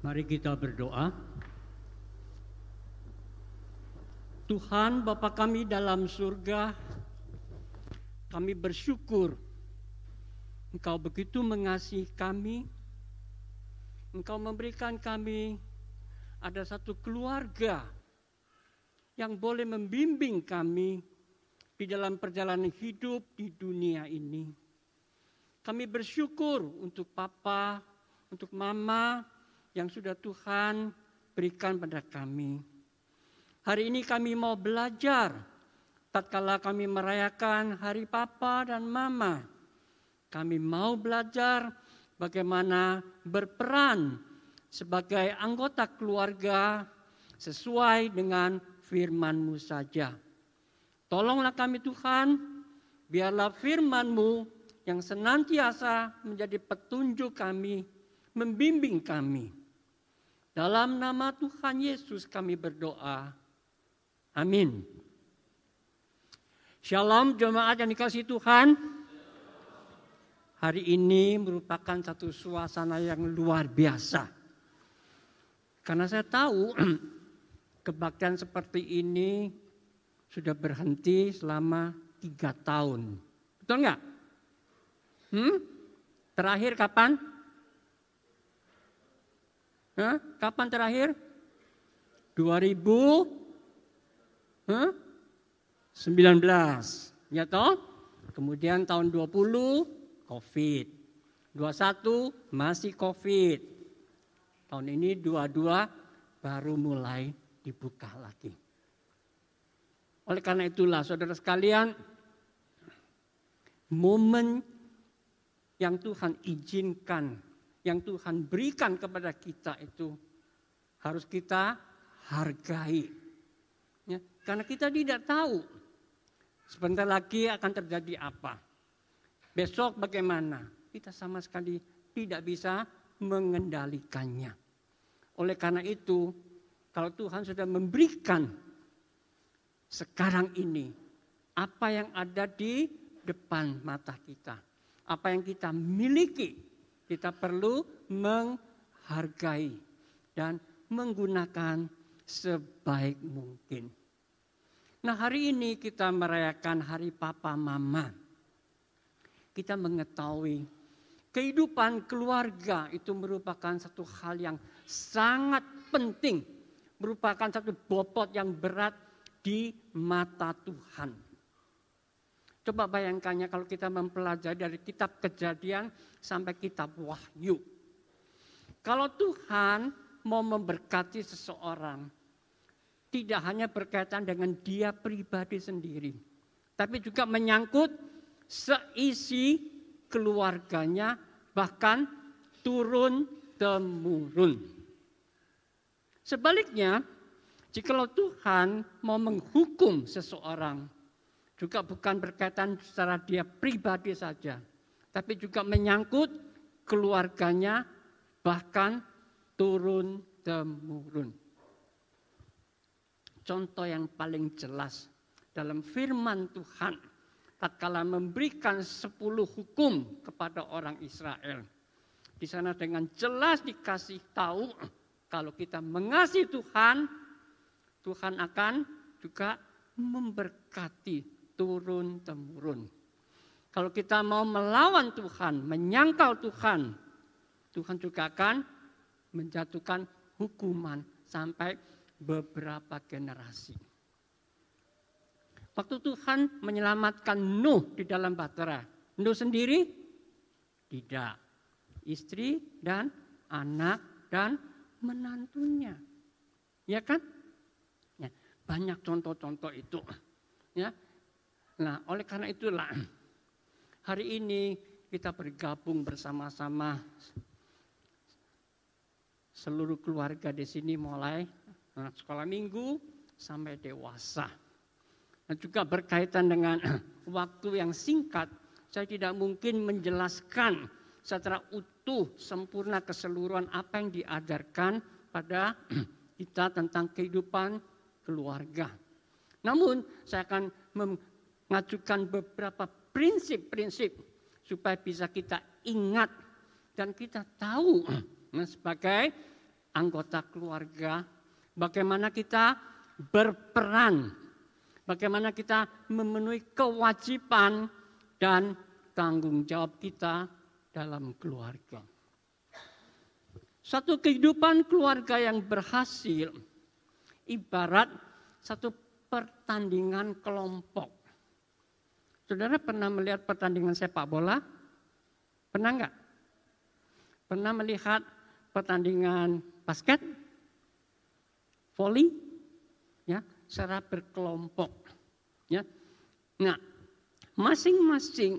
Mari kita berdoa. Tuhan Bapa kami dalam surga, kami bersyukur Engkau begitu mengasihi kami. Engkau memberikan kami ada satu keluarga yang boleh membimbing kami di dalam perjalanan hidup di dunia ini. Kami bersyukur untuk papa, untuk mama yang sudah Tuhan berikan pada kami. Hari ini kami mau belajar. Tatkala kami merayakan hari papa dan mama, kami mau belajar bagaimana berperan sebagai anggota keluarga sesuai dengan firman-Mu saja. Tolonglah kami Tuhan, biarlah firman-Mu yang senantiasa menjadi petunjuk kami, membimbing kami. Dalam nama Tuhan Yesus kami berdoa. Amin. Shalom jemaat yang dikasih Tuhan. Hari ini merupakan satu suasana yang luar biasa. Karena saya tahu kebaktian seperti ini sudah berhenti selama tiga tahun. Betul nggak? Hmm? Terakhir kapan? Hah? Kapan terakhir? 2000 huh? 19. Ya toh? Kemudian tahun 20 Covid. 21 masih Covid. Tahun ini 22 baru mulai dibuka lagi. Oleh karena itulah saudara sekalian, momen yang Tuhan izinkan, yang Tuhan berikan kepada kita itu harus kita hargai. Ya, karena kita tidak tahu sebentar lagi akan terjadi apa. Besok bagaimana? Kita sama sekali tidak bisa mengendalikannya. Oleh karena itu, kalau Tuhan sudah memberikan sekarang ini apa yang ada di depan mata kita, apa yang kita miliki, kita perlu menghargai dan menggunakan sebaik mungkin. Nah hari ini kita merayakan hari Papa Mama. Kita mengetahui kehidupan keluarga itu merupakan satu hal yang sangat penting. Merupakan satu bobot yang berat di mata Tuhan. Coba bayangkannya kalau kita mempelajari dari kitab kejadian sampai kitab wahyu. Kalau Tuhan mau memberkati seseorang, tidak hanya berkaitan dengan dia pribadi sendiri, tapi juga menyangkut seisi keluarganya, bahkan turun temurun. Sebaliknya, jikalau Tuhan mau menghukum seseorang, juga bukan berkaitan secara dia pribadi saja, tapi juga menyangkut keluarganya, bahkan turun temurun. Contoh yang paling jelas dalam firman Tuhan tatkala memberikan sepuluh hukum kepada orang Israel. Di sana dengan jelas dikasih tahu kalau kita mengasihi Tuhan, Tuhan akan juga memberkati turun temurun. Kalau kita mau melawan Tuhan, menyangkal Tuhan, Tuhan juga akan menjatuhkan hukuman sampai beberapa generasi. Waktu Tuhan menyelamatkan Nuh di dalam bahtera, Nuh sendiri tidak. Istri dan anak dan menantunya. Ya kan? Ya, banyak contoh-contoh itu. Ya. Nah, oleh karena itulah hari ini kita bergabung bersama-sama seluruh keluarga di sini mulai anak sekolah minggu sampai dewasa. Dan juga berkaitan dengan waktu yang singkat, saya tidak mungkin menjelaskan secara utuh, sempurna, keseluruhan apa yang diajarkan pada kita tentang kehidupan keluarga. Namun saya akan mengajukan beberapa prinsip-prinsip supaya bisa kita ingat dan kita tahu nah, sebagai anggota keluarga, bagaimana kita berperan, bagaimana kita memenuhi kewajiban dan tanggung jawab kita dalam keluarga. Satu kehidupan keluarga yang berhasil ibarat satu pertandingan kelompok. Saudara pernah melihat pertandingan sepak bola? Pernah enggak? Pernah melihat pertandingan basket, volley, ya, secara berkelompok, ya. Nah, masing-masing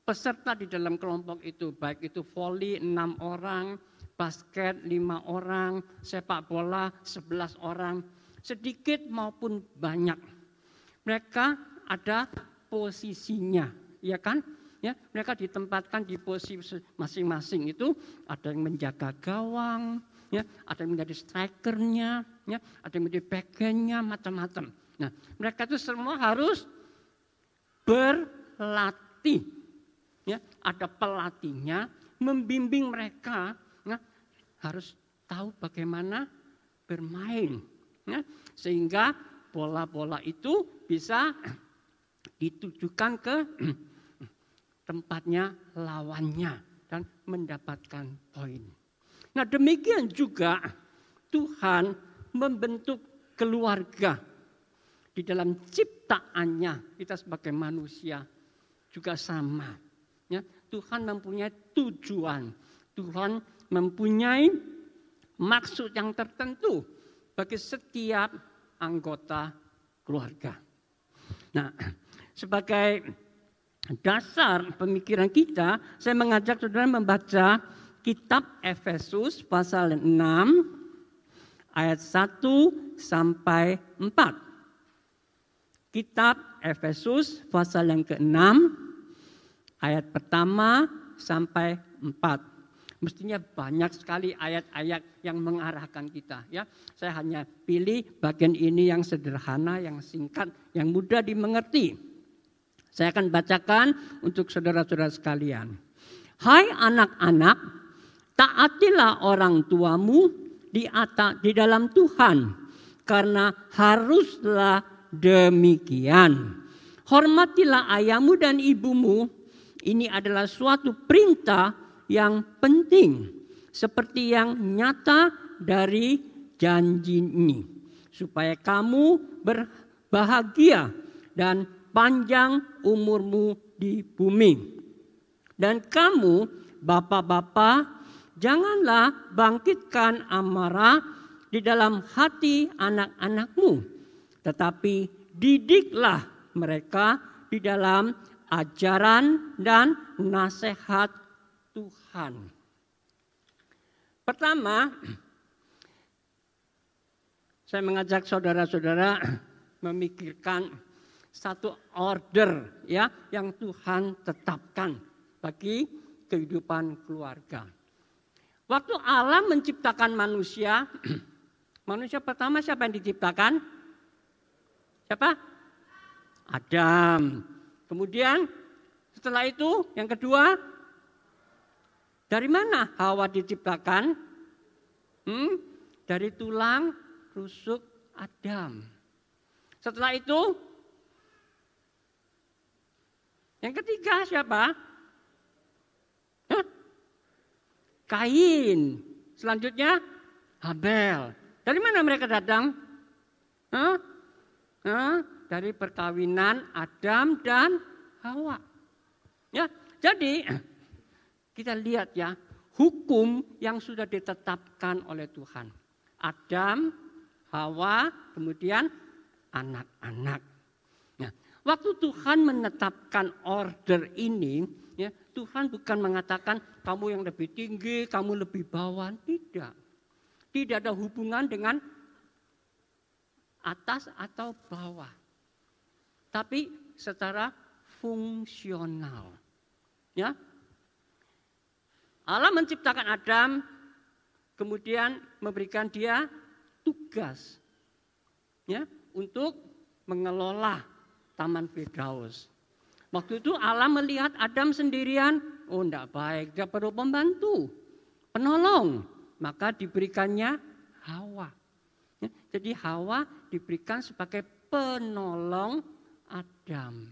peserta di dalam kelompok itu, baik itu volley enam orang, basket lima orang, sepak bola sebelas orang, sedikit maupun banyak. Mereka ada posisinya, ya kan? ya mereka ditempatkan di posisi masing-masing itu ada yang menjaga gawang ya ada yang menjadi strikernya ya ada yang menjadi backhandnya macam-macam. Nah mereka itu semua harus berlatih ya. Ada pelatihnya membimbing mereka ya, harus tahu bagaimana bermain ya, sehingga bola-bola itu bisa ditujukan ke tempatnya lawannya dan mendapatkan poin. Nah demikian juga Tuhan membentuk keluarga di dalam ciptaannya kita sebagai manusia juga sama. Ya, Tuhan mempunyai tujuan, Tuhan mempunyai maksud yang tertentu bagi setiap anggota keluarga. Nah, sebagai dasar pemikiran kita, saya mengajak saudara membaca kitab Efesus pasal 6 ayat 1 sampai 4. Kitab Efesus pasal yang ke-6 ayat pertama sampai 4. Mestinya banyak sekali ayat-ayat yang mengarahkan kita ya. Saya hanya pilih bagian ini yang sederhana, yang singkat, yang mudah dimengerti. Saya akan bacakan untuk saudara-saudara sekalian. Hai anak-anak, taatilah orang tuamu di atas di dalam Tuhan karena haruslah demikian. Hormatilah ayahmu dan ibumu. Ini adalah suatu perintah yang penting seperti yang nyata dari janji ini supaya kamu berbahagia dan panjang umurmu di bumi. Dan kamu, bapak-bapak, janganlah bangkitkan amarah di dalam hati anak-anakmu, tetapi didiklah mereka di dalam ajaran dan nasihat Tuhan. Pertama, saya mengajak saudara-saudara memikirkan satu order ya yang Tuhan tetapkan bagi kehidupan keluarga. Waktu Allah menciptakan manusia, manusia pertama siapa yang diciptakan? Siapa? Adam. Kemudian setelah itu yang kedua dari mana Hawa diciptakan? Hmm? Dari tulang rusuk Adam. Setelah itu yang ketiga siapa? Hah? Kain. Selanjutnya Habel. Dari mana mereka datang? Hah? Hah? Dari perkawinan Adam dan Hawa. Ya, jadi kita lihat ya hukum yang sudah ditetapkan oleh Tuhan. Adam, Hawa, kemudian anak-anak. Waktu Tuhan menetapkan order ini, ya, Tuhan bukan mengatakan kamu yang lebih tinggi, kamu lebih bawah, tidak. Tidak ada hubungan dengan atas atau bawah. Tapi secara fungsional. Ya. Allah menciptakan Adam, kemudian memberikan dia tugas ya untuk mengelola Taman Firdaus. Waktu itu Allah melihat Adam sendirian, oh enggak baik, dia perlu pembantu, penolong. maka diberikannya Hawa. Ya, jadi Hawa diberikan sebagai penolong Adam.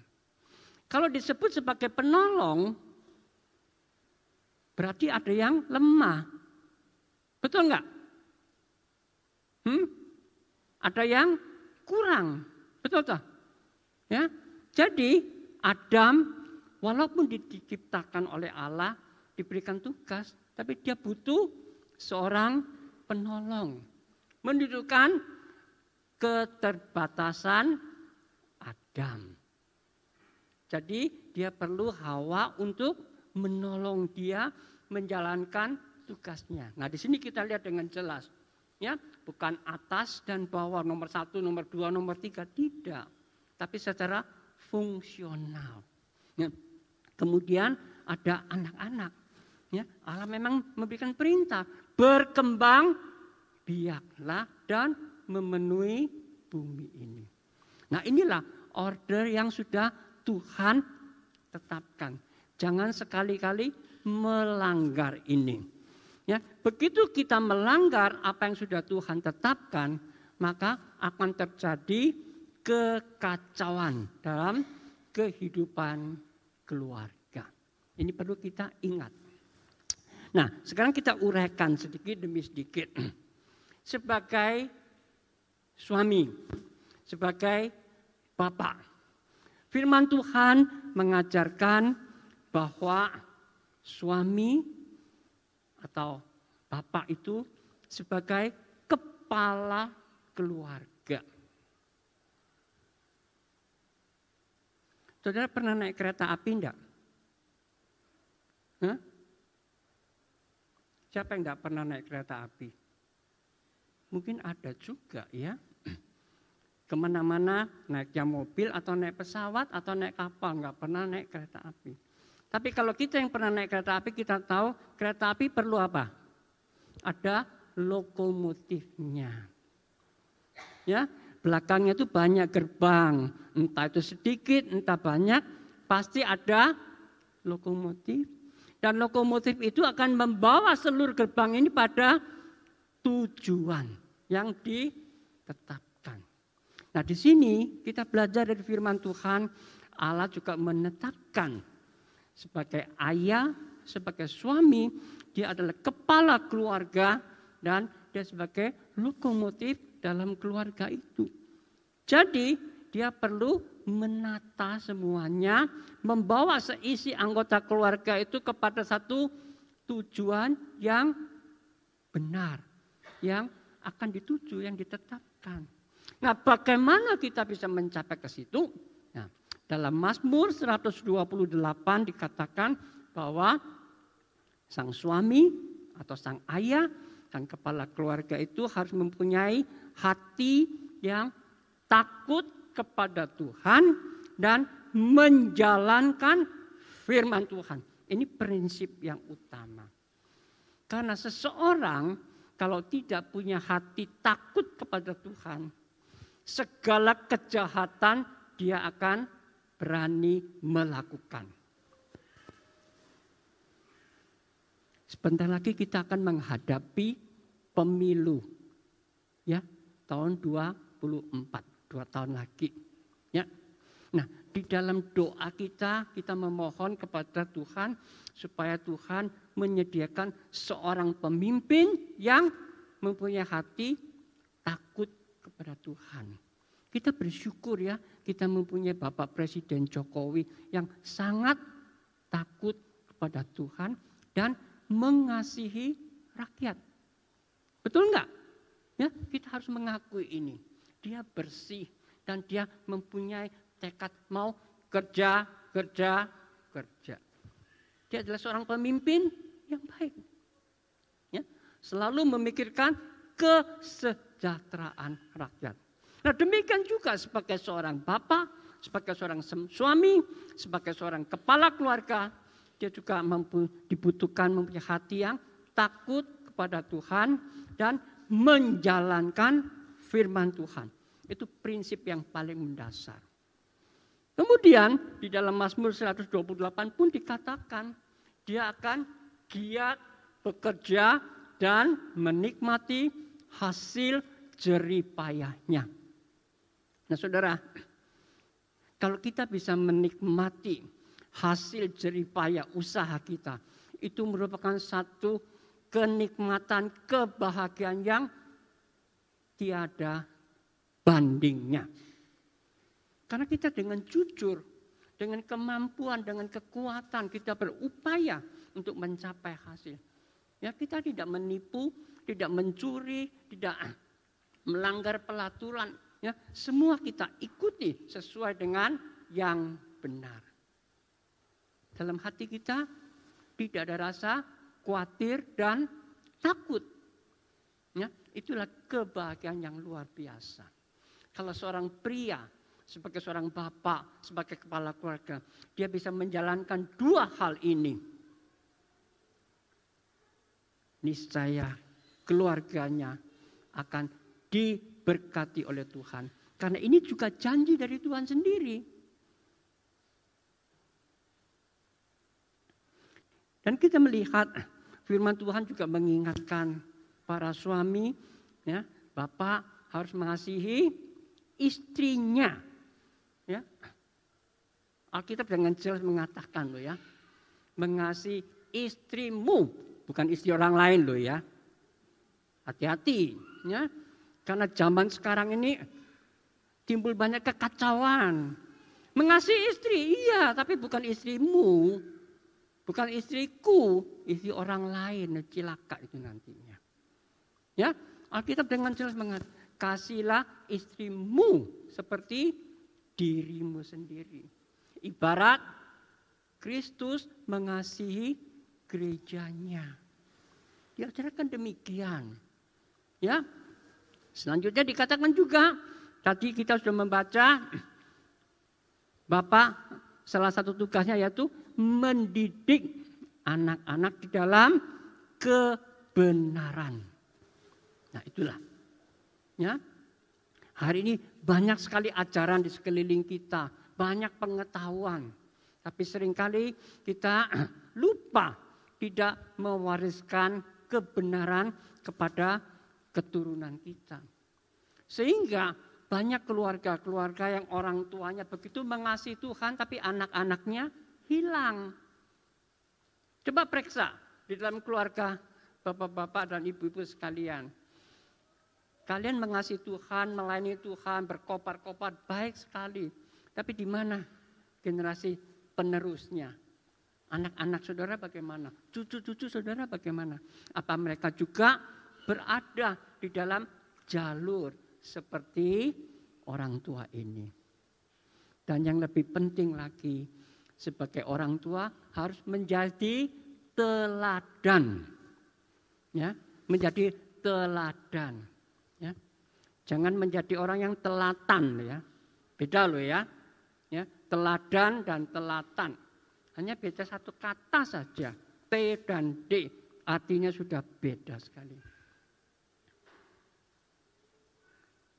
Kalau disebut sebagai penolong, berarti ada yang lemah. Betul enggak? Hmm? Ada yang kurang. Betul tak? Ya. Jadi Adam walaupun diciptakan oleh Allah, diberikan tugas, tapi dia butuh seorang penolong. Menunjukkan keterbatasan Adam. Jadi dia perlu Hawa untuk menolong dia menjalankan tugasnya. Nah di sini kita lihat dengan jelas. Ya, bukan atas dan bawah nomor satu, nomor dua, nomor tiga, tidak. Tapi secara fungsional. Ya, kemudian ada anak-anak. Ya, Allah memang memberikan perintah berkembang biaklah dan memenuhi bumi ini. Nah inilah order yang sudah Tuhan tetapkan. Jangan sekali-kali melanggar ini. Ya, begitu kita melanggar apa yang sudah Tuhan tetapkan, maka akan terjadi kekacauan dalam kehidupan keluarga. Ini perlu kita ingat. Nah, sekarang kita uraikan sedikit demi sedikit. Sebagai suami, sebagai bapak. Firman Tuhan mengajarkan bahwa suami atau bapak itu sebagai kepala keluarga. Saudara pernah naik kereta api enggak? Hah? Siapa yang enggak pernah naik kereta api? Mungkin ada juga ya. Ke mana-mana naiknya mobil atau naik pesawat atau naik kapal, nggak pernah naik kereta api. Tapi kalau kita yang pernah naik kereta api, kita tahu kereta api perlu apa? Ada lokomotifnya. Ya, belakangnya itu banyak gerbang, entah itu sedikit, entah banyak, pasti ada lokomotif. Dan lokomotif itu akan membawa seluruh gerbang ini pada tujuan yang ditetapkan. Nah, di sini kita belajar dari firman Tuhan, Allah juga menetapkan sebagai ayah, sebagai suami, dia adalah kepala keluarga dan dia sebagai lokomotif dalam keluarga itu. Jadi dia perlu menata semuanya, membawa seisi anggota keluarga itu kepada satu tujuan yang benar, yang akan dituju, yang ditetapkan. Nah, bagaimana kita bisa mencapai ke situ? Dalam Mazmur 128 dikatakan bahwa sang suami atau sang ayah, sang kepala keluarga itu harus mempunyai hati yang takut kepada Tuhan dan menjalankan firman Tuhan. Ini prinsip yang utama. Karena seseorang kalau tidak punya hati takut kepada Tuhan, segala kejahatan dia akan berani melakukan. Sebentar lagi kita akan menghadapi pemilu. Ya, tahun 24, dua tahun lagi. Ya. Nah, di dalam doa kita kita memohon kepada Tuhan supaya Tuhan menyediakan seorang pemimpin yang mempunyai hati takut kepada Tuhan. Kita bersyukur ya, kita mempunyai Bapak Presiden Jokowi yang sangat takut kepada Tuhan dan mengasihi rakyat. Betul enggak? Ya, kita harus mengakui ini. Dia bersih dan dia mempunyai tekad mau kerja, kerja, kerja. Dia adalah seorang pemimpin yang baik. Ya, selalu memikirkan kesejahteraan rakyat. Nah demikian juga sebagai seorang bapak, sebagai seorang suami, sebagai seorang kepala keluarga, dia juga mampu dibutuhkan mempunyai hati yang takut kepada Tuhan dan menjalankan firman Tuhan. Itu prinsip yang paling mendasar. Kemudian di dalam Mazmur 128 pun dikatakan dia akan giat bekerja dan menikmati hasil jeripayahnya. Nah saudara, kalau kita bisa menikmati hasil jeripayah usaha kita, itu merupakan satu kenikmatan, kebahagiaan yang tiada bandingnya. Karena kita dengan jujur, dengan kemampuan, dengan kekuatan kita berupaya untuk mencapai hasil. Ya, kita tidak menipu, tidak mencuri, tidak melanggar pelaturan. Ya, semua kita ikuti sesuai dengan yang benar. Dalam hati kita tidak ada rasa khawatir dan takut. Ya, itulah kebahagiaan yang luar biasa. Kalau seorang pria sebagai seorang bapak, sebagai kepala keluarga, dia bisa menjalankan dua hal ini niscaya keluarganya akan diberkati oleh Tuhan. Karena ini juga janji dari Tuhan sendiri. Dan kita melihat firman Tuhan juga mengingatkan para suami, ya, bapak harus mengasihi istrinya. Ya. Alkitab dengan jelas mengatakan loh ya, mengasihi istrimu bukan istri orang lain loh ya. Hati-hati ya. Karena zaman sekarang ini timbul banyak kekacauan. Mengasihi istri, iya, tapi bukan istrimu. Bukan istriku, istri orang lain, cilaka itu nantinya. Ya, Alkitab dengan jelas mengatakan, kasihlah istrimu seperti dirimu sendiri. Ibarat Kristus mengasihi gerejanya. Diajarkan demikian. Ya. Selanjutnya dikatakan juga tadi kita sudah membaca Bapak salah satu tugasnya yaitu mendidik anak-anak di dalam kebenaran. Nah, itulah. Ya. Hari ini banyak sekali ajaran di sekeliling kita, banyak pengetahuan. Tapi sering kali kita lupa tidak mewariskan kebenaran kepada keturunan kita. Sehingga banyak keluarga-keluarga yang orang tuanya begitu mengasihi Tuhan tapi anak-anaknya hilang. Coba periksa di dalam keluarga bapak-bapak dan ibu-ibu sekalian. Kalian mengasihi Tuhan, melayani Tuhan, berkobar-kobar baik sekali. Tapi di mana generasi penerusnya? Anak-anak saudara bagaimana? Cucu-cucu saudara bagaimana? Apa mereka juga berada di dalam jalur seperti orang tua ini? Dan yang lebih penting lagi, sebagai orang tua harus menjadi teladan. Ya, menjadi teladan. Ya. Jangan menjadi orang yang telatan ya. Beda loh ya. Ya, teladan dan telatan. Hanya beda satu kata saja. T dan D. Artinya sudah beda sekali.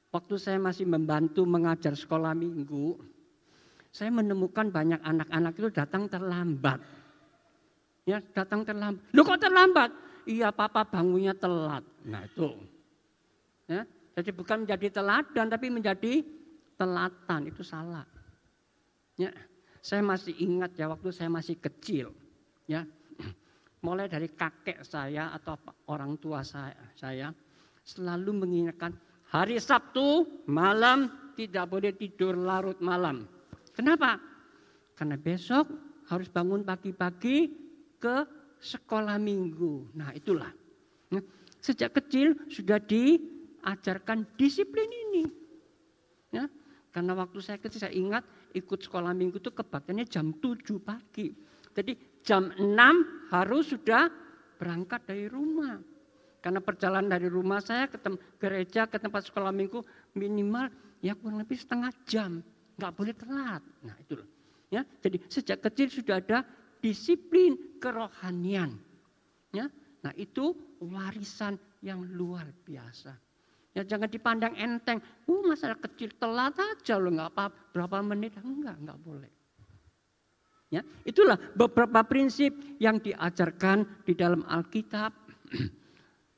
Waktu saya masih membantu mengajar sekolah minggu, saya menemukan banyak anak-anak itu datang terlambat. Ya, datang terlambat. Lu kok terlambat? Iya, papa bangunnya telat. Nah, itu. Ya, jadi bukan menjadi teladan tapi menjadi telatan, itu salah. Ya, saya masih ingat ya waktu saya masih kecil, ya mulai dari kakek saya atau orang tua saya, saya selalu mengingatkan hari Sabtu malam tidak boleh tidur larut malam. Kenapa? Karena besok harus bangun pagi-pagi ke sekolah minggu. Nah itulah. Ya, sejak kecil sudah diajarkan disiplin ini. Ya, karena waktu saya kecil saya ingat ikut sekolah minggu itu kebaktiannya jam 7 pagi. Jadi jam 6 harus sudah berangkat dari rumah. Karena perjalanan dari rumah saya ke gereja ke tempat sekolah minggu minimal ya kurang lebih setengah jam. Nggak boleh telat. Nah itu loh. Ya, jadi sejak kecil sudah ada disiplin kerohanian. Ya, nah itu warisan yang luar biasa. Ya jangan dipandang enteng. Uh masalah kecil telat aja loh nggak apa berapa menit enggak nggak boleh. Ya, itulah beberapa prinsip yang diajarkan di dalam Alkitab.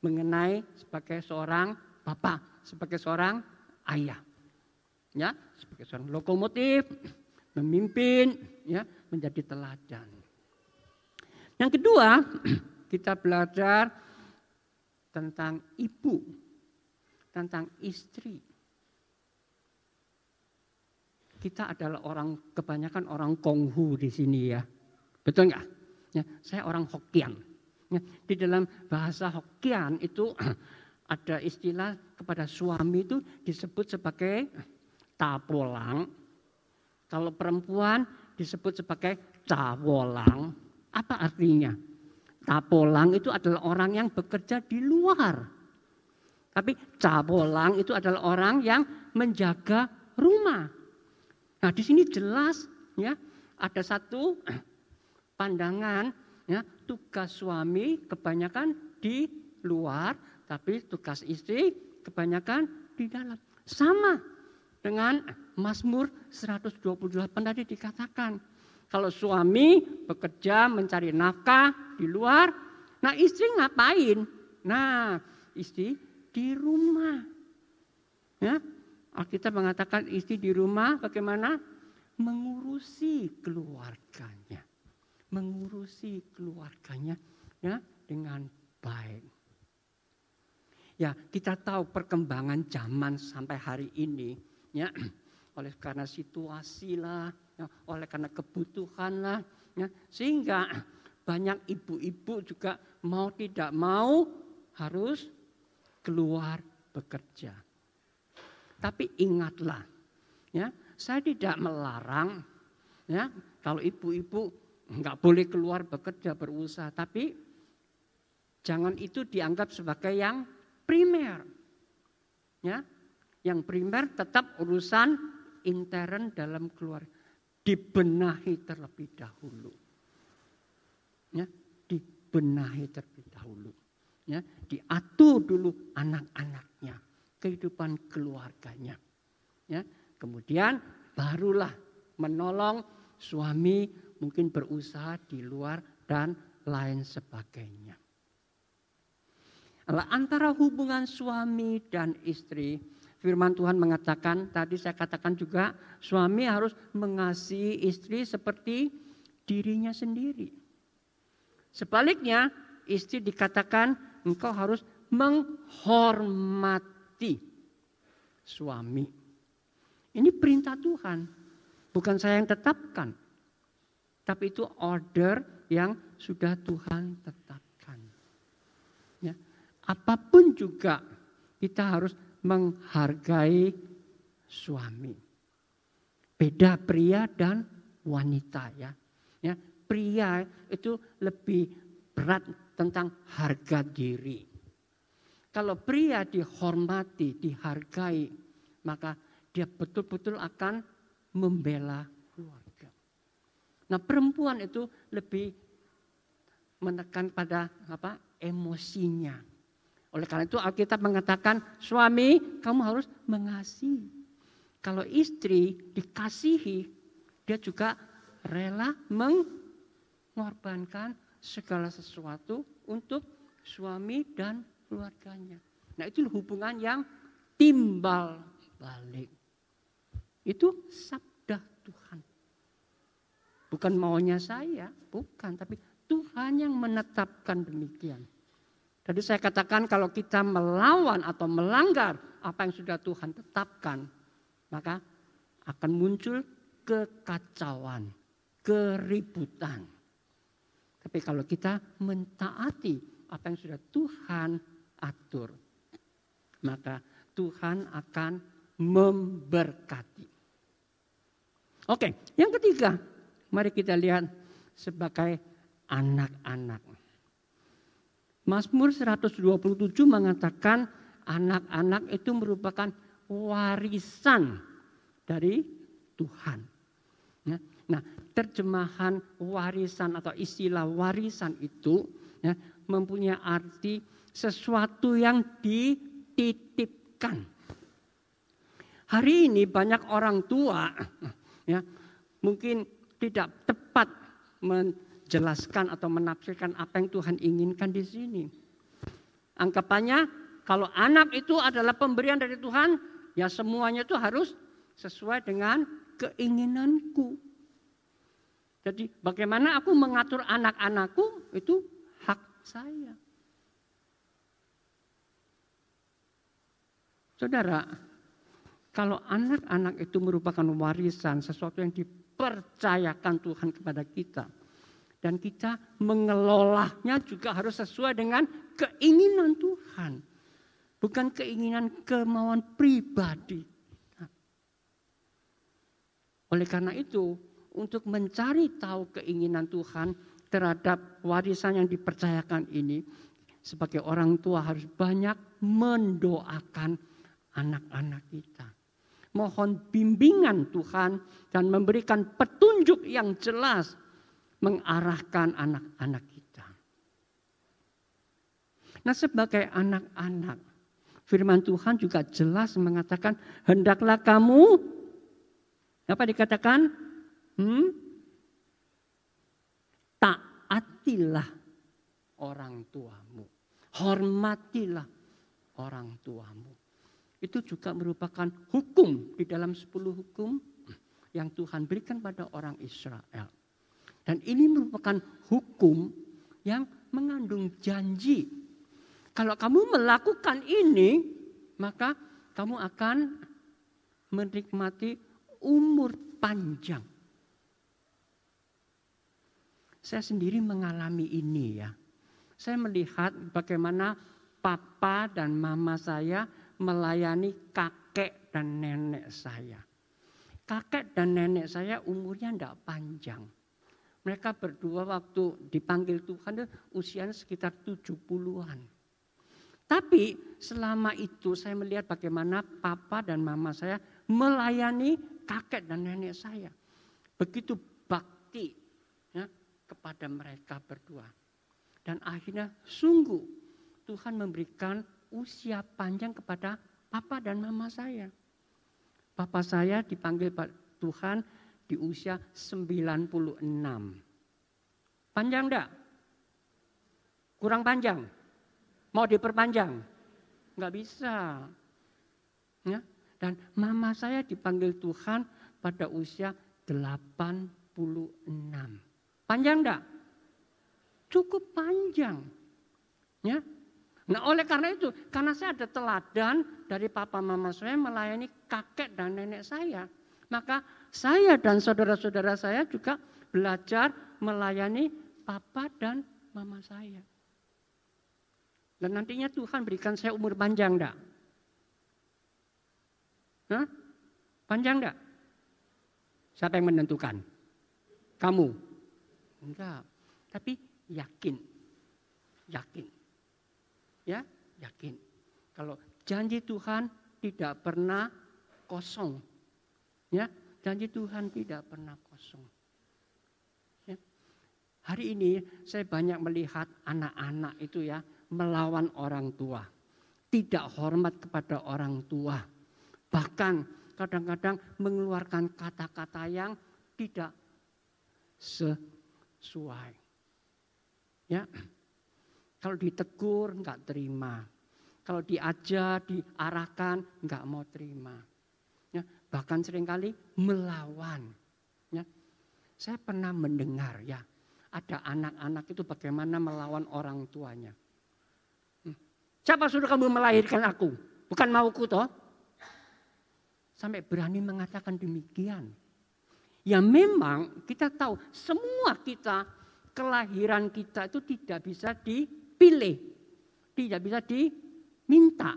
mengenai sebagai seorang bapak, sebagai seorang ayah. Ya, sebagai seorang lokomotif, memimpin, ya, menjadi teladan. Yang kedua, kita belajar tentang ibu, tentang istri. Kita adalah orang kebanyakan orang Konghu di sini ya. Betul nggak? Ya, saya orang Hokkien. Ya, di dalam bahasa Hokkien itu ada istilah kepada suami itu disebut sebagai tapolang. Kalau perempuan disebut sebagai cawolang. Apa artinya? Tapolang itu adalah orang yang bekerja di luar. Tapi cawolang itu adalah orang yang menjaga rumah. Nah, di sini jelas ya ada satu pandangan ya tugas suami kebanyakan di luar tapi tugas istri kebanyakan di dalam. Sama dengan Mazmur 128 tadi dikatakan. Kalau suami bekerja mencari nafkah di luar, nah istri ngapain? Nah, istri di rumah. Ya, Alkitab mengatakan istri di rumah bagaimana? Mengurusi keluarganya mengurusi keluarganya ya dengan baik. Ya, kita tahu perkembangan zaman sampai hari ini ya oleh karena situasi lah, ya, oleh karena kebutuhan lah, ya, sehingga banyak ibu-ibu juga mau tidak mau harus keluar bekerja. Tapi ingatlah, ya, saya tidak melarang, ya, kalau ibu-ibu nggak boleh keluar bekerja berusaha, tapi jangan itu dianggap sebagai yang primer. Ya, yang primer tetap urusan intern dalam keluarga dibenahi terlebih dahulu. Ya, dibenahi terlebih dahulu. Ya, diatur dulu anak-anaknya, kehidupan keluarganya. Ya, kemudian barulah menolong suami mungkin berusaha di luar dan lain sebagainya. Antara hubungan suami dan istri, firman Tuhan mengatakan, tadi saya katakan juga, suami harus mengasihi istri seperti dirinya sendiri. Sebaliknya, istri dikatakan engkau harus menghormati suami. Ini perintah Tuhan, bukan saya yang tetapkan. Tapi itu order yang sudah Tuhan tetapkan. Ya. Apa pun juga kita harus menghargai suami. Beda pria dan wanita ya. Ya, pria itu lebih berat tentang harga diri. Kalau pria dihormati, dihargai, maka dia betul-betul akan membela Nah perempuan itu lebih menekan pada apa emosinya. Oleh karena itu Alkitab mengatakan suami kamu harus mengasihi. Kalau istri dikasihi, dia juga rela mengorbankan segala sesuatu untuk suami dan keluarganya. Nah itu hubungan yang timbal balik. Itu sabda Tuhan. Bukan maunya saya, bukan. Tapi Tuhan yang menetapkan demikian. Tadi saya katakan kalau kita melawan atau melanggar apa yang sudah Tuhan tetapkan, maka akan muncul kekacauan, keributan. Tapi kalau kita mentaati apa yang sudah Tuhan atur, maka Tuhan akan memberkati. Oke, yang ketiga, Mari kita lihat sebagai anak-anak. Mazmur 127 mengatakan anak-anak itu merupakan warisan dari Tuhan. Ya. Nah, terjemahan warisan atau istilah warisan itu ya, mempunyai arti sesuatu yang dititipkan. Hari ini banyak orang tua ya, mungkin tidak tepat menjelaskan atau menafsirkan apa yang Tuhan inginkan di sini. Anggapannya kalau anak itu adalah pemberian dari Tuhan, ya semuanya itu harus sesuai dengan keinginanku. Jadi bagaimana aku mengatur anak-anakku itu hak saya. Saudara, kalau anak-anak itu merupakan warisan, sesuatu yang dipercayakan Tuhan kepada kita, dan kita mengelolanya juga harus sesuai dengan keinginan Tuhan. Bukan keinginan kemauan pribadi. Oleh karena itu, untuk mencari tahu keinginan Tuhan terhadap warisan yang dipercayakan ini, sebagai orang tua harus banyak mendoakan anak-anak kita. Mohon bimbingan Tuhan dan memberikan petunjuk yang jelas mengarahkan anak-anak kita. Nah, sebagai anak-anak, firman Tuhan juga jelas mengatakan, "Hendaklah kamu apa dikatakan? Hmm? Taatilah orang tuamu. Hormatilah orang tuamu. Itu juga merupakan hukum di dalam sepuluh hukum yang Tuhan berikan pada orang Israel. Dan ini merupakan hukum yang mengandung janji. Kalau kamu melakukan ini, maka kamu akan menikmati umur panjang. Saya sendiri mengalami ini ya. Saya melihat bagaimana papa dan mama saya melayani kakek dan nenek saya. Kakek dan nenek saya umurnya tidak panjang. Mereka berdua waktu dipanggil Tuhan usianya sekitar 70-an. Tapi selama itu saya melihat bagaimana papa dan mama saya melayani kakek dan nenek saya. Begitu bakti ya, kepada mereka berdua. Dan akhirnya sungguh Tuhan memberikan usia panjang kepada papa dan mama saya. Papa saya dipanggil Tuhan di usia 96. Panjang enggak? Kurang panjang? Mau diperpanjang? Enggak bisa. Ya. Dan mama saya dipanggil Tuhan pada usia 86. Panjang enggak? Cukup panjang. Ya. Nah oleh karena itu, karena saya ada teladan dari papa mama saya melayani kakek dan nenek saya. Maka saya dan saudara-saudara saya juga belajar melayani papa dan mama saya. Dan nantinya Tuhan berikan saya umur panjang enggak? Hah? Panjang enggak? Siapa yang menentukan? Kamu? Enggak. Tapi yakin. Yakin. Ya, yakin. Kalau janji Tuhan tidak pernah kosong. Ya, Janji Tuhan tidak pernah kosong. Ya. Hari ini saya banyak melihat anak-anak itu ya melawan orang tua. Tidak hormat kepada orang tua. Bahkan kadang-kadang mengeluarkan kata-kata yang tidak sesuai. Ya, kalau ditegur nggak terima, kalau diajar, diarahkan nggak mau terima bahkan sering kali melawan. Ya. Saya pernah mendengar ya, ada anak-anak itu bagaimana melawan orang tuanya. Hmm. Siapa suruh kamu melahirkan aku? Bukan mauku toh? Sampai berani mengatakan demikian. Ya memang kita tahu semua kita kelahiran kita itu tidak bisa dipilih. Tidak bisa diminta.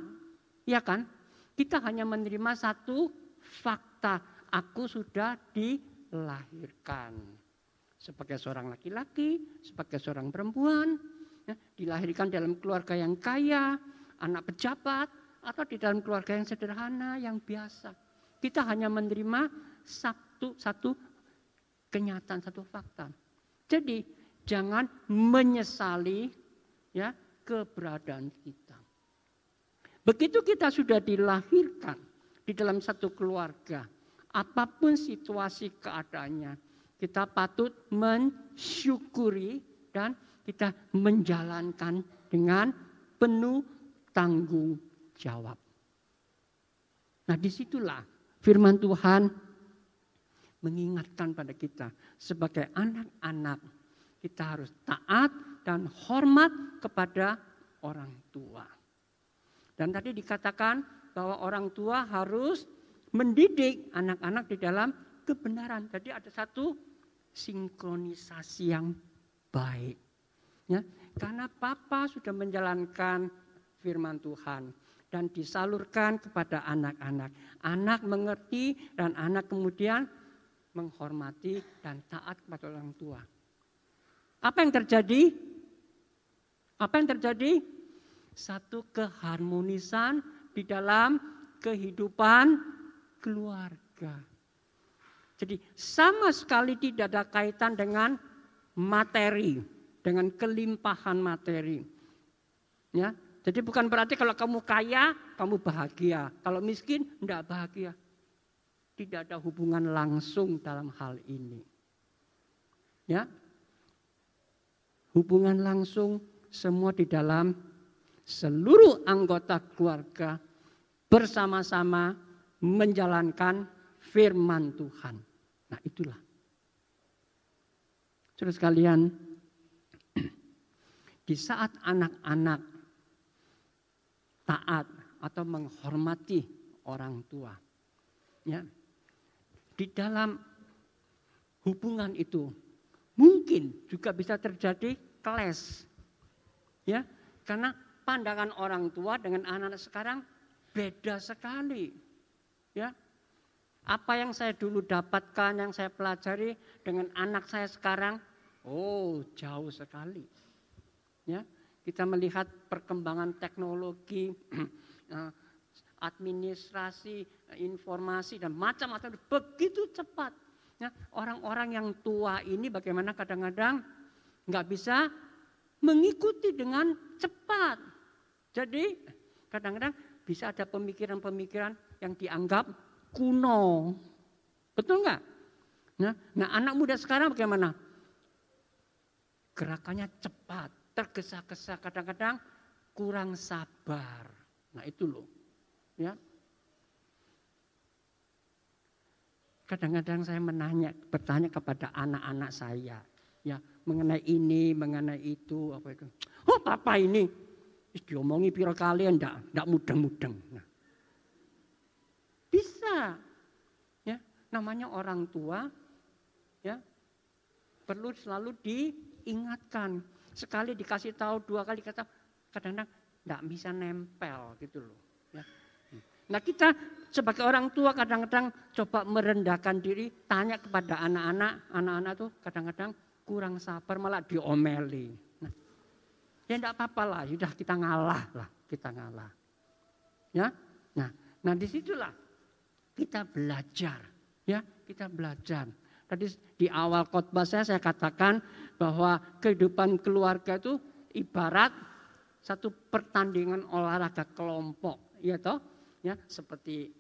Ya kan? Kita hanya menerima satu fakta aku sudah dilahirkan sebagai seorang laki-laki, sebagai seorang perempuan, ya, dilahirkan dalam keluarga yang kaya, anak pejabat, atau di dalam keluarga yang sederhana, yang biasa. Kita hanya menerima satu satu kenyataan, satu fakta. Jadi jangan menyesali ya keberadaan kita. Begitu kita sudah dilahirkan, di dalam satu keluarga. Apa pun situasi keadaannya, kita patut mensyukuri dan kita menjalankan dengan penuh tanggung jawab. Nah di situlah firman Tuhan mengingatkan pada kita sebagai anak-anak kita harus taat dan hormat kepada orang tua. Dan tadi dikatakan bahwa orang tua harus mendidik anak-anak di dalam kebenaran. Jadi ada satu sinkronisasi yang baik. Ya, karena papa sudah menjalankan firman Tuhan dan disalurkan kepada anak-anak. Anak mengerti dan anak kemudian menghormati dan taat kepada orang tua. Apa yang terjadi? Apa yang terjadi? Satu keharmonisan di dalam kehidupan keluarga. Jadi sama sekali tidak ada kaitan dengan materi, dengan kelimpahan materi. Ya, jadi bukan berarti kalau kamu kaya, kamu bahagia. Kalau miskin, tidak bahagia. Tidak ada hubungan langsung dalam hal ini. Ya, hubungan langsung semua di dalam seluruh anggota keluarga bersama-sama menjalankan firman Tuhan. Nah itulah. Saudara sekalian, di saat anak-anak taat atau menghormati orang tua, ya, di dalam hubungan itu mungkin juga bisa terjadi keles, ya, karena pandangan orang tua dengan anak-anak sekarang beda sekali, ya, apa yang saya dulu dapatkan, yang saya pelajari dengan anak saya sekarang, oh jauh sekali. Ya, kita melihat perkembangan teknologi, eh, administrasi, informasi dan macam-macam begitu cepat. Ya, orang-orang yang tua ini bagaimana kadang-kadang nggak bisa mengikuti dengan cepat. Jadi kadang-kadang bisa ada pemikiran-pemikiran yang dianggap kuno. Betul nggak? Nah, nah anak muda sekarang bagaimana? Gerakannya cepat, tergesa-gesa, kadang-kadang kurang sabar. Nah itu loh. Ya. Kadang-kadang saya menanya, bertanya kepada anak-anak saya, ya mengenai ini, mengenai itu, apa itu. Oh papa ini, diomongi piro kali ndak, ndak mudeng-mudeng. Nah, bisa. Ya, namanya orang tua ya perlu selalu diingatkan. Sekali dikasih tahu dua kali kata kadang-kadang nggak bisa nempel gitu loh. Ya. Nah kita sebagai orang tua kadang-kadang coba merendahkan diri, tanya kepada anak-anak, anak-anak tuh kadang-kadang kurang sabar malah diomeli. Ya enggak apa-apa lah, sudah kita ngalah lah, kita ngalah. Ya, nah, nah di situlah kita belajar, ya, kita belajar. Tadi di awal khotbah saya saya katakan bahwa kehidupan keluarga itu ibarat satu pertandingan olahraga kelompok, ya toh, ya seperti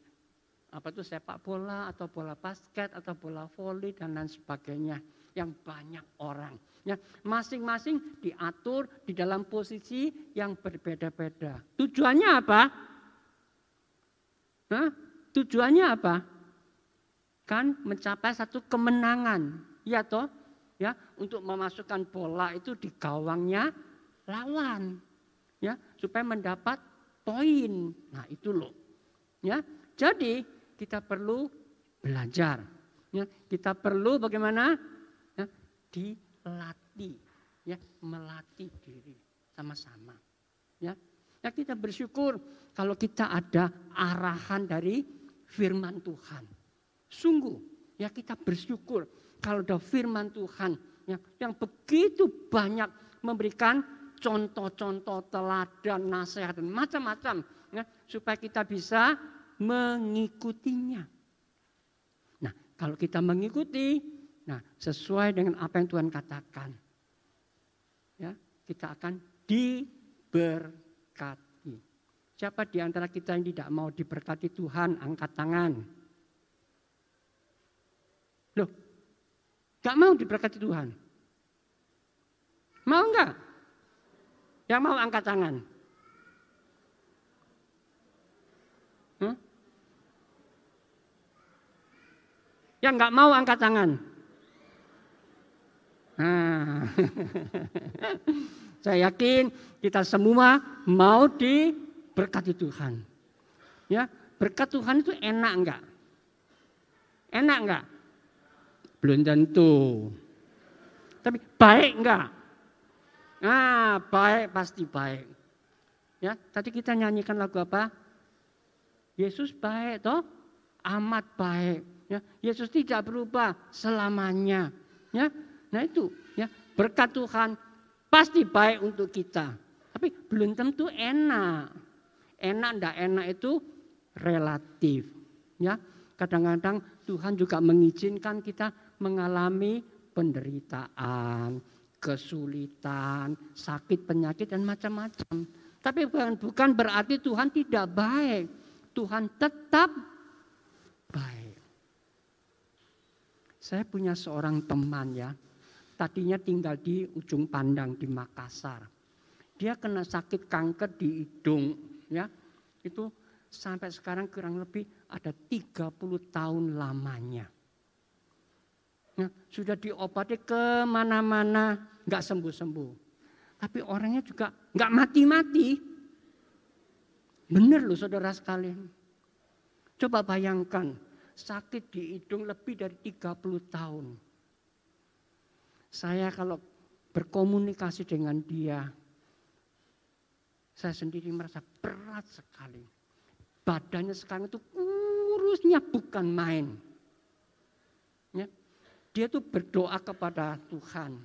apa itu sepak bola atau bola basket atau bola voli dan lain sebagainya yang banyak orang. Ya, masing-masing diatur di dalam posisi yang berbeda-beda. Tujuannya apa? Hah? Tujuannya apa? Kan mencapai satu kemenangan. Ya toh? Ya, untuk memasukkan bola itu di gawangnya lawan. Ya, supaya mendapat poin. Nah, itu loh. Ya. Jadi kita perlu belajar. Ya, kita perlu bagaimana? Ya, dilatih. Ya, melatih diri sama-sama. Ya. Ya kita bersyukur kalau kita ada arahan dari firman Tuhan. Sungguh ya kita bersyukur kalau ada firman Tuhan yang, yang begitu banyak memberikan contoh-contoh teladan, nasihat dan macam-macam ya, supaya kita bisa mengikutinya. Nah, kalau kita mengikuti, Nah, sesuai dengan apa yang Tuhan katakan. Ya, kita akan diberkati. Siapa di antara kita yang tidak mau diberkati Tuhan, angkat tangan. Loh, gak mau diberkati Tuhan. Mau enggak? Yang mau angkat tangan. Yang nggak mau angkat tangan. Nah, saya yakin kita semua mau diberkati Tuhan. Ya, berkat Tuhan itu enak enggak? Enak enggak? Belum tentu. Tapi baik enggak? Nah, baik pasti baik. Ya, tadi kita nyanyikan lagu apa? Yesus baik toh? Amat baik. Ya, Yesus tidak berubah selamanya. Ya, nah itu ya berkat Tuhan pasti baik untuk kita. Tapi belum tentu enak. Enak ndak enak itu relatif. Ya, kadang-kadang Tuhan juga mengizinkan kita mengalami penderitaan, kesulitan, sakit, penyakit dan macam-macam. Tapi bukan, bukan berarti Tuhan tidak baik. Tuhan tetap baik. Saya punya seorang teman ya, tadinya tinggal di ujung pandang di Makassar. Dia kena sakit kanker di hidung ya. Itu sampai sekarang kurang lebih ada 30 tahun lamanya. Nah, sudah diobati ke mana-mana, nggak sembuh-sembuh. Tapi orangnya juga nggak mati-mati. Benar loh saudara sekalian. Coba bayangkan, sakit di hidung lebih dari 30 tahun. Saya kalau berkomunikasi dengan dia, saya sendiri merasa berat sekali. Badannya sekarang itu kurusnya bukan main. Ya. Dia tuh berdoa kepada Tuhan.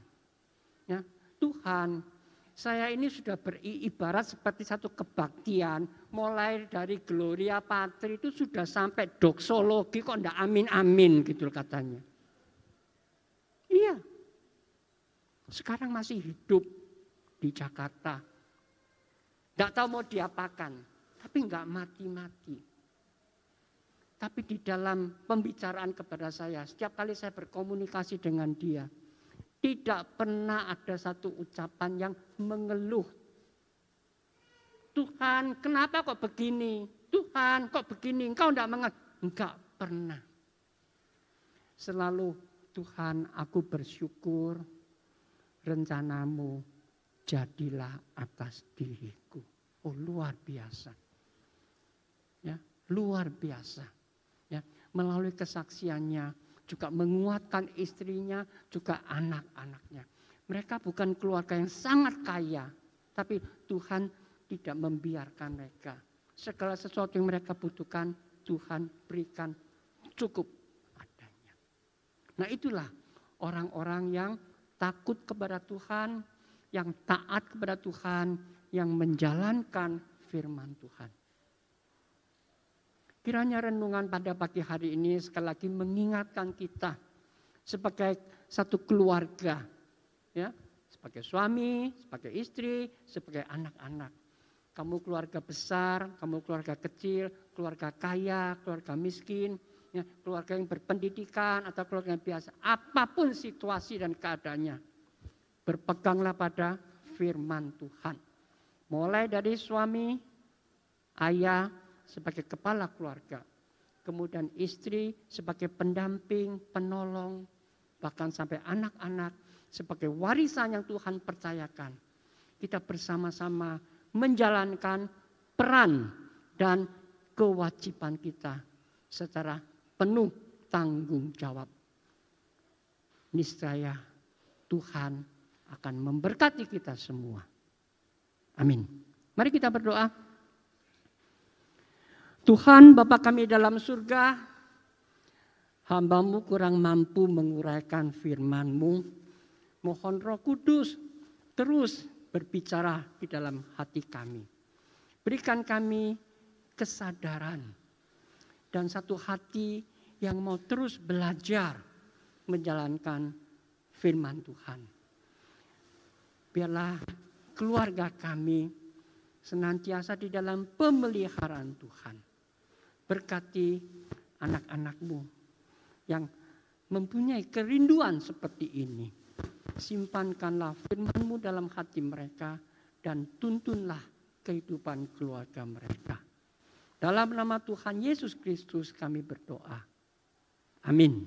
Ya, Tuhan, saya ini sudah beribarat seperti satu kebaktian, mulai dari Gloria Patri itu sudah sampai doksologi kok ndak amin-amin gitu katanya. Iya. Sekarang masih hidup di Jakarta. Nggak tahu mau diapakan, tapi nggak mati-mati. Tapi di dalam pembicaraan kepada saya, setiap kali saya berkomunikasi dengan dia, tidak pernah ada satu ucapan yang mengeluh Tuhan, kenapa kok begini? Tuhan, kok begini? Engkau tidak mengerti. Enggak pernah. Selalu Tuhan, aku bersyukur rencanamu jadilah atas diriku. Oh luar biasa. Ya, luar biasa. Ya, melalui kesaksiannya juga menguatkan istrinya, juga anak-anaknya. Mereka bukan keluarga yang sangat kaya, tapi Tuhan tidak membiarkan mereka. Segala sesuatu yang mereka butuhkan, Tuhan berikan cukup adanya. Nah itulah orang-orang yang takut kepada Tuhan, yang taat kepada Tuhan, yang menjalankan firman Tuhan. Kiranya renungan pada pagi hari ini sekali lagi mengingatkan kita sebagai satu keluarga, ya, sebagai suami, sebagai istri, sebagai anak-anak kamu keluarga besar, kamu keluarga kecil, keluarga kaya, keluarga miskin, ya, keluarga yang berpendidikan atau keluarga yang biasa, apa pun situasi dan keadaannya, berpeganglah pada firman Tuhan. Mulai dari suami, ayah sebagai kepala keluarga, kemudian istri sebagai pendamping, penolong, bahkan sampai anak-anak sebagai warisan yang Tuhan percayakan. Kita bersama-sama menjalankan peran dan kewajiban kita secara penuh tanggung jawab. Niscaya Tuhan akan memberkati kita semua. Amin. Mari kita berdoa. Tuhan Bapa kami dalam surga, hambamu kurang mampu menguraikan firmanmu. Mohon roh kudus terus berbicara di dalam hati kami. Berikan kami kesadaran dan satu hati yang mau terus belajar menjalankan firman Tuhan. Biarlah keluarga kami senantiasa di dalam pemeliharaan Tuhan. Berkati anak-anakmu yang mempunyai kerinduan seperti ini simpankanlah firmanmu dalam hati mereka dan tuntunlah kehidupan keluarga mereka. Dalam nama Tuhan Yesus Kristus kami berdoa. Amin.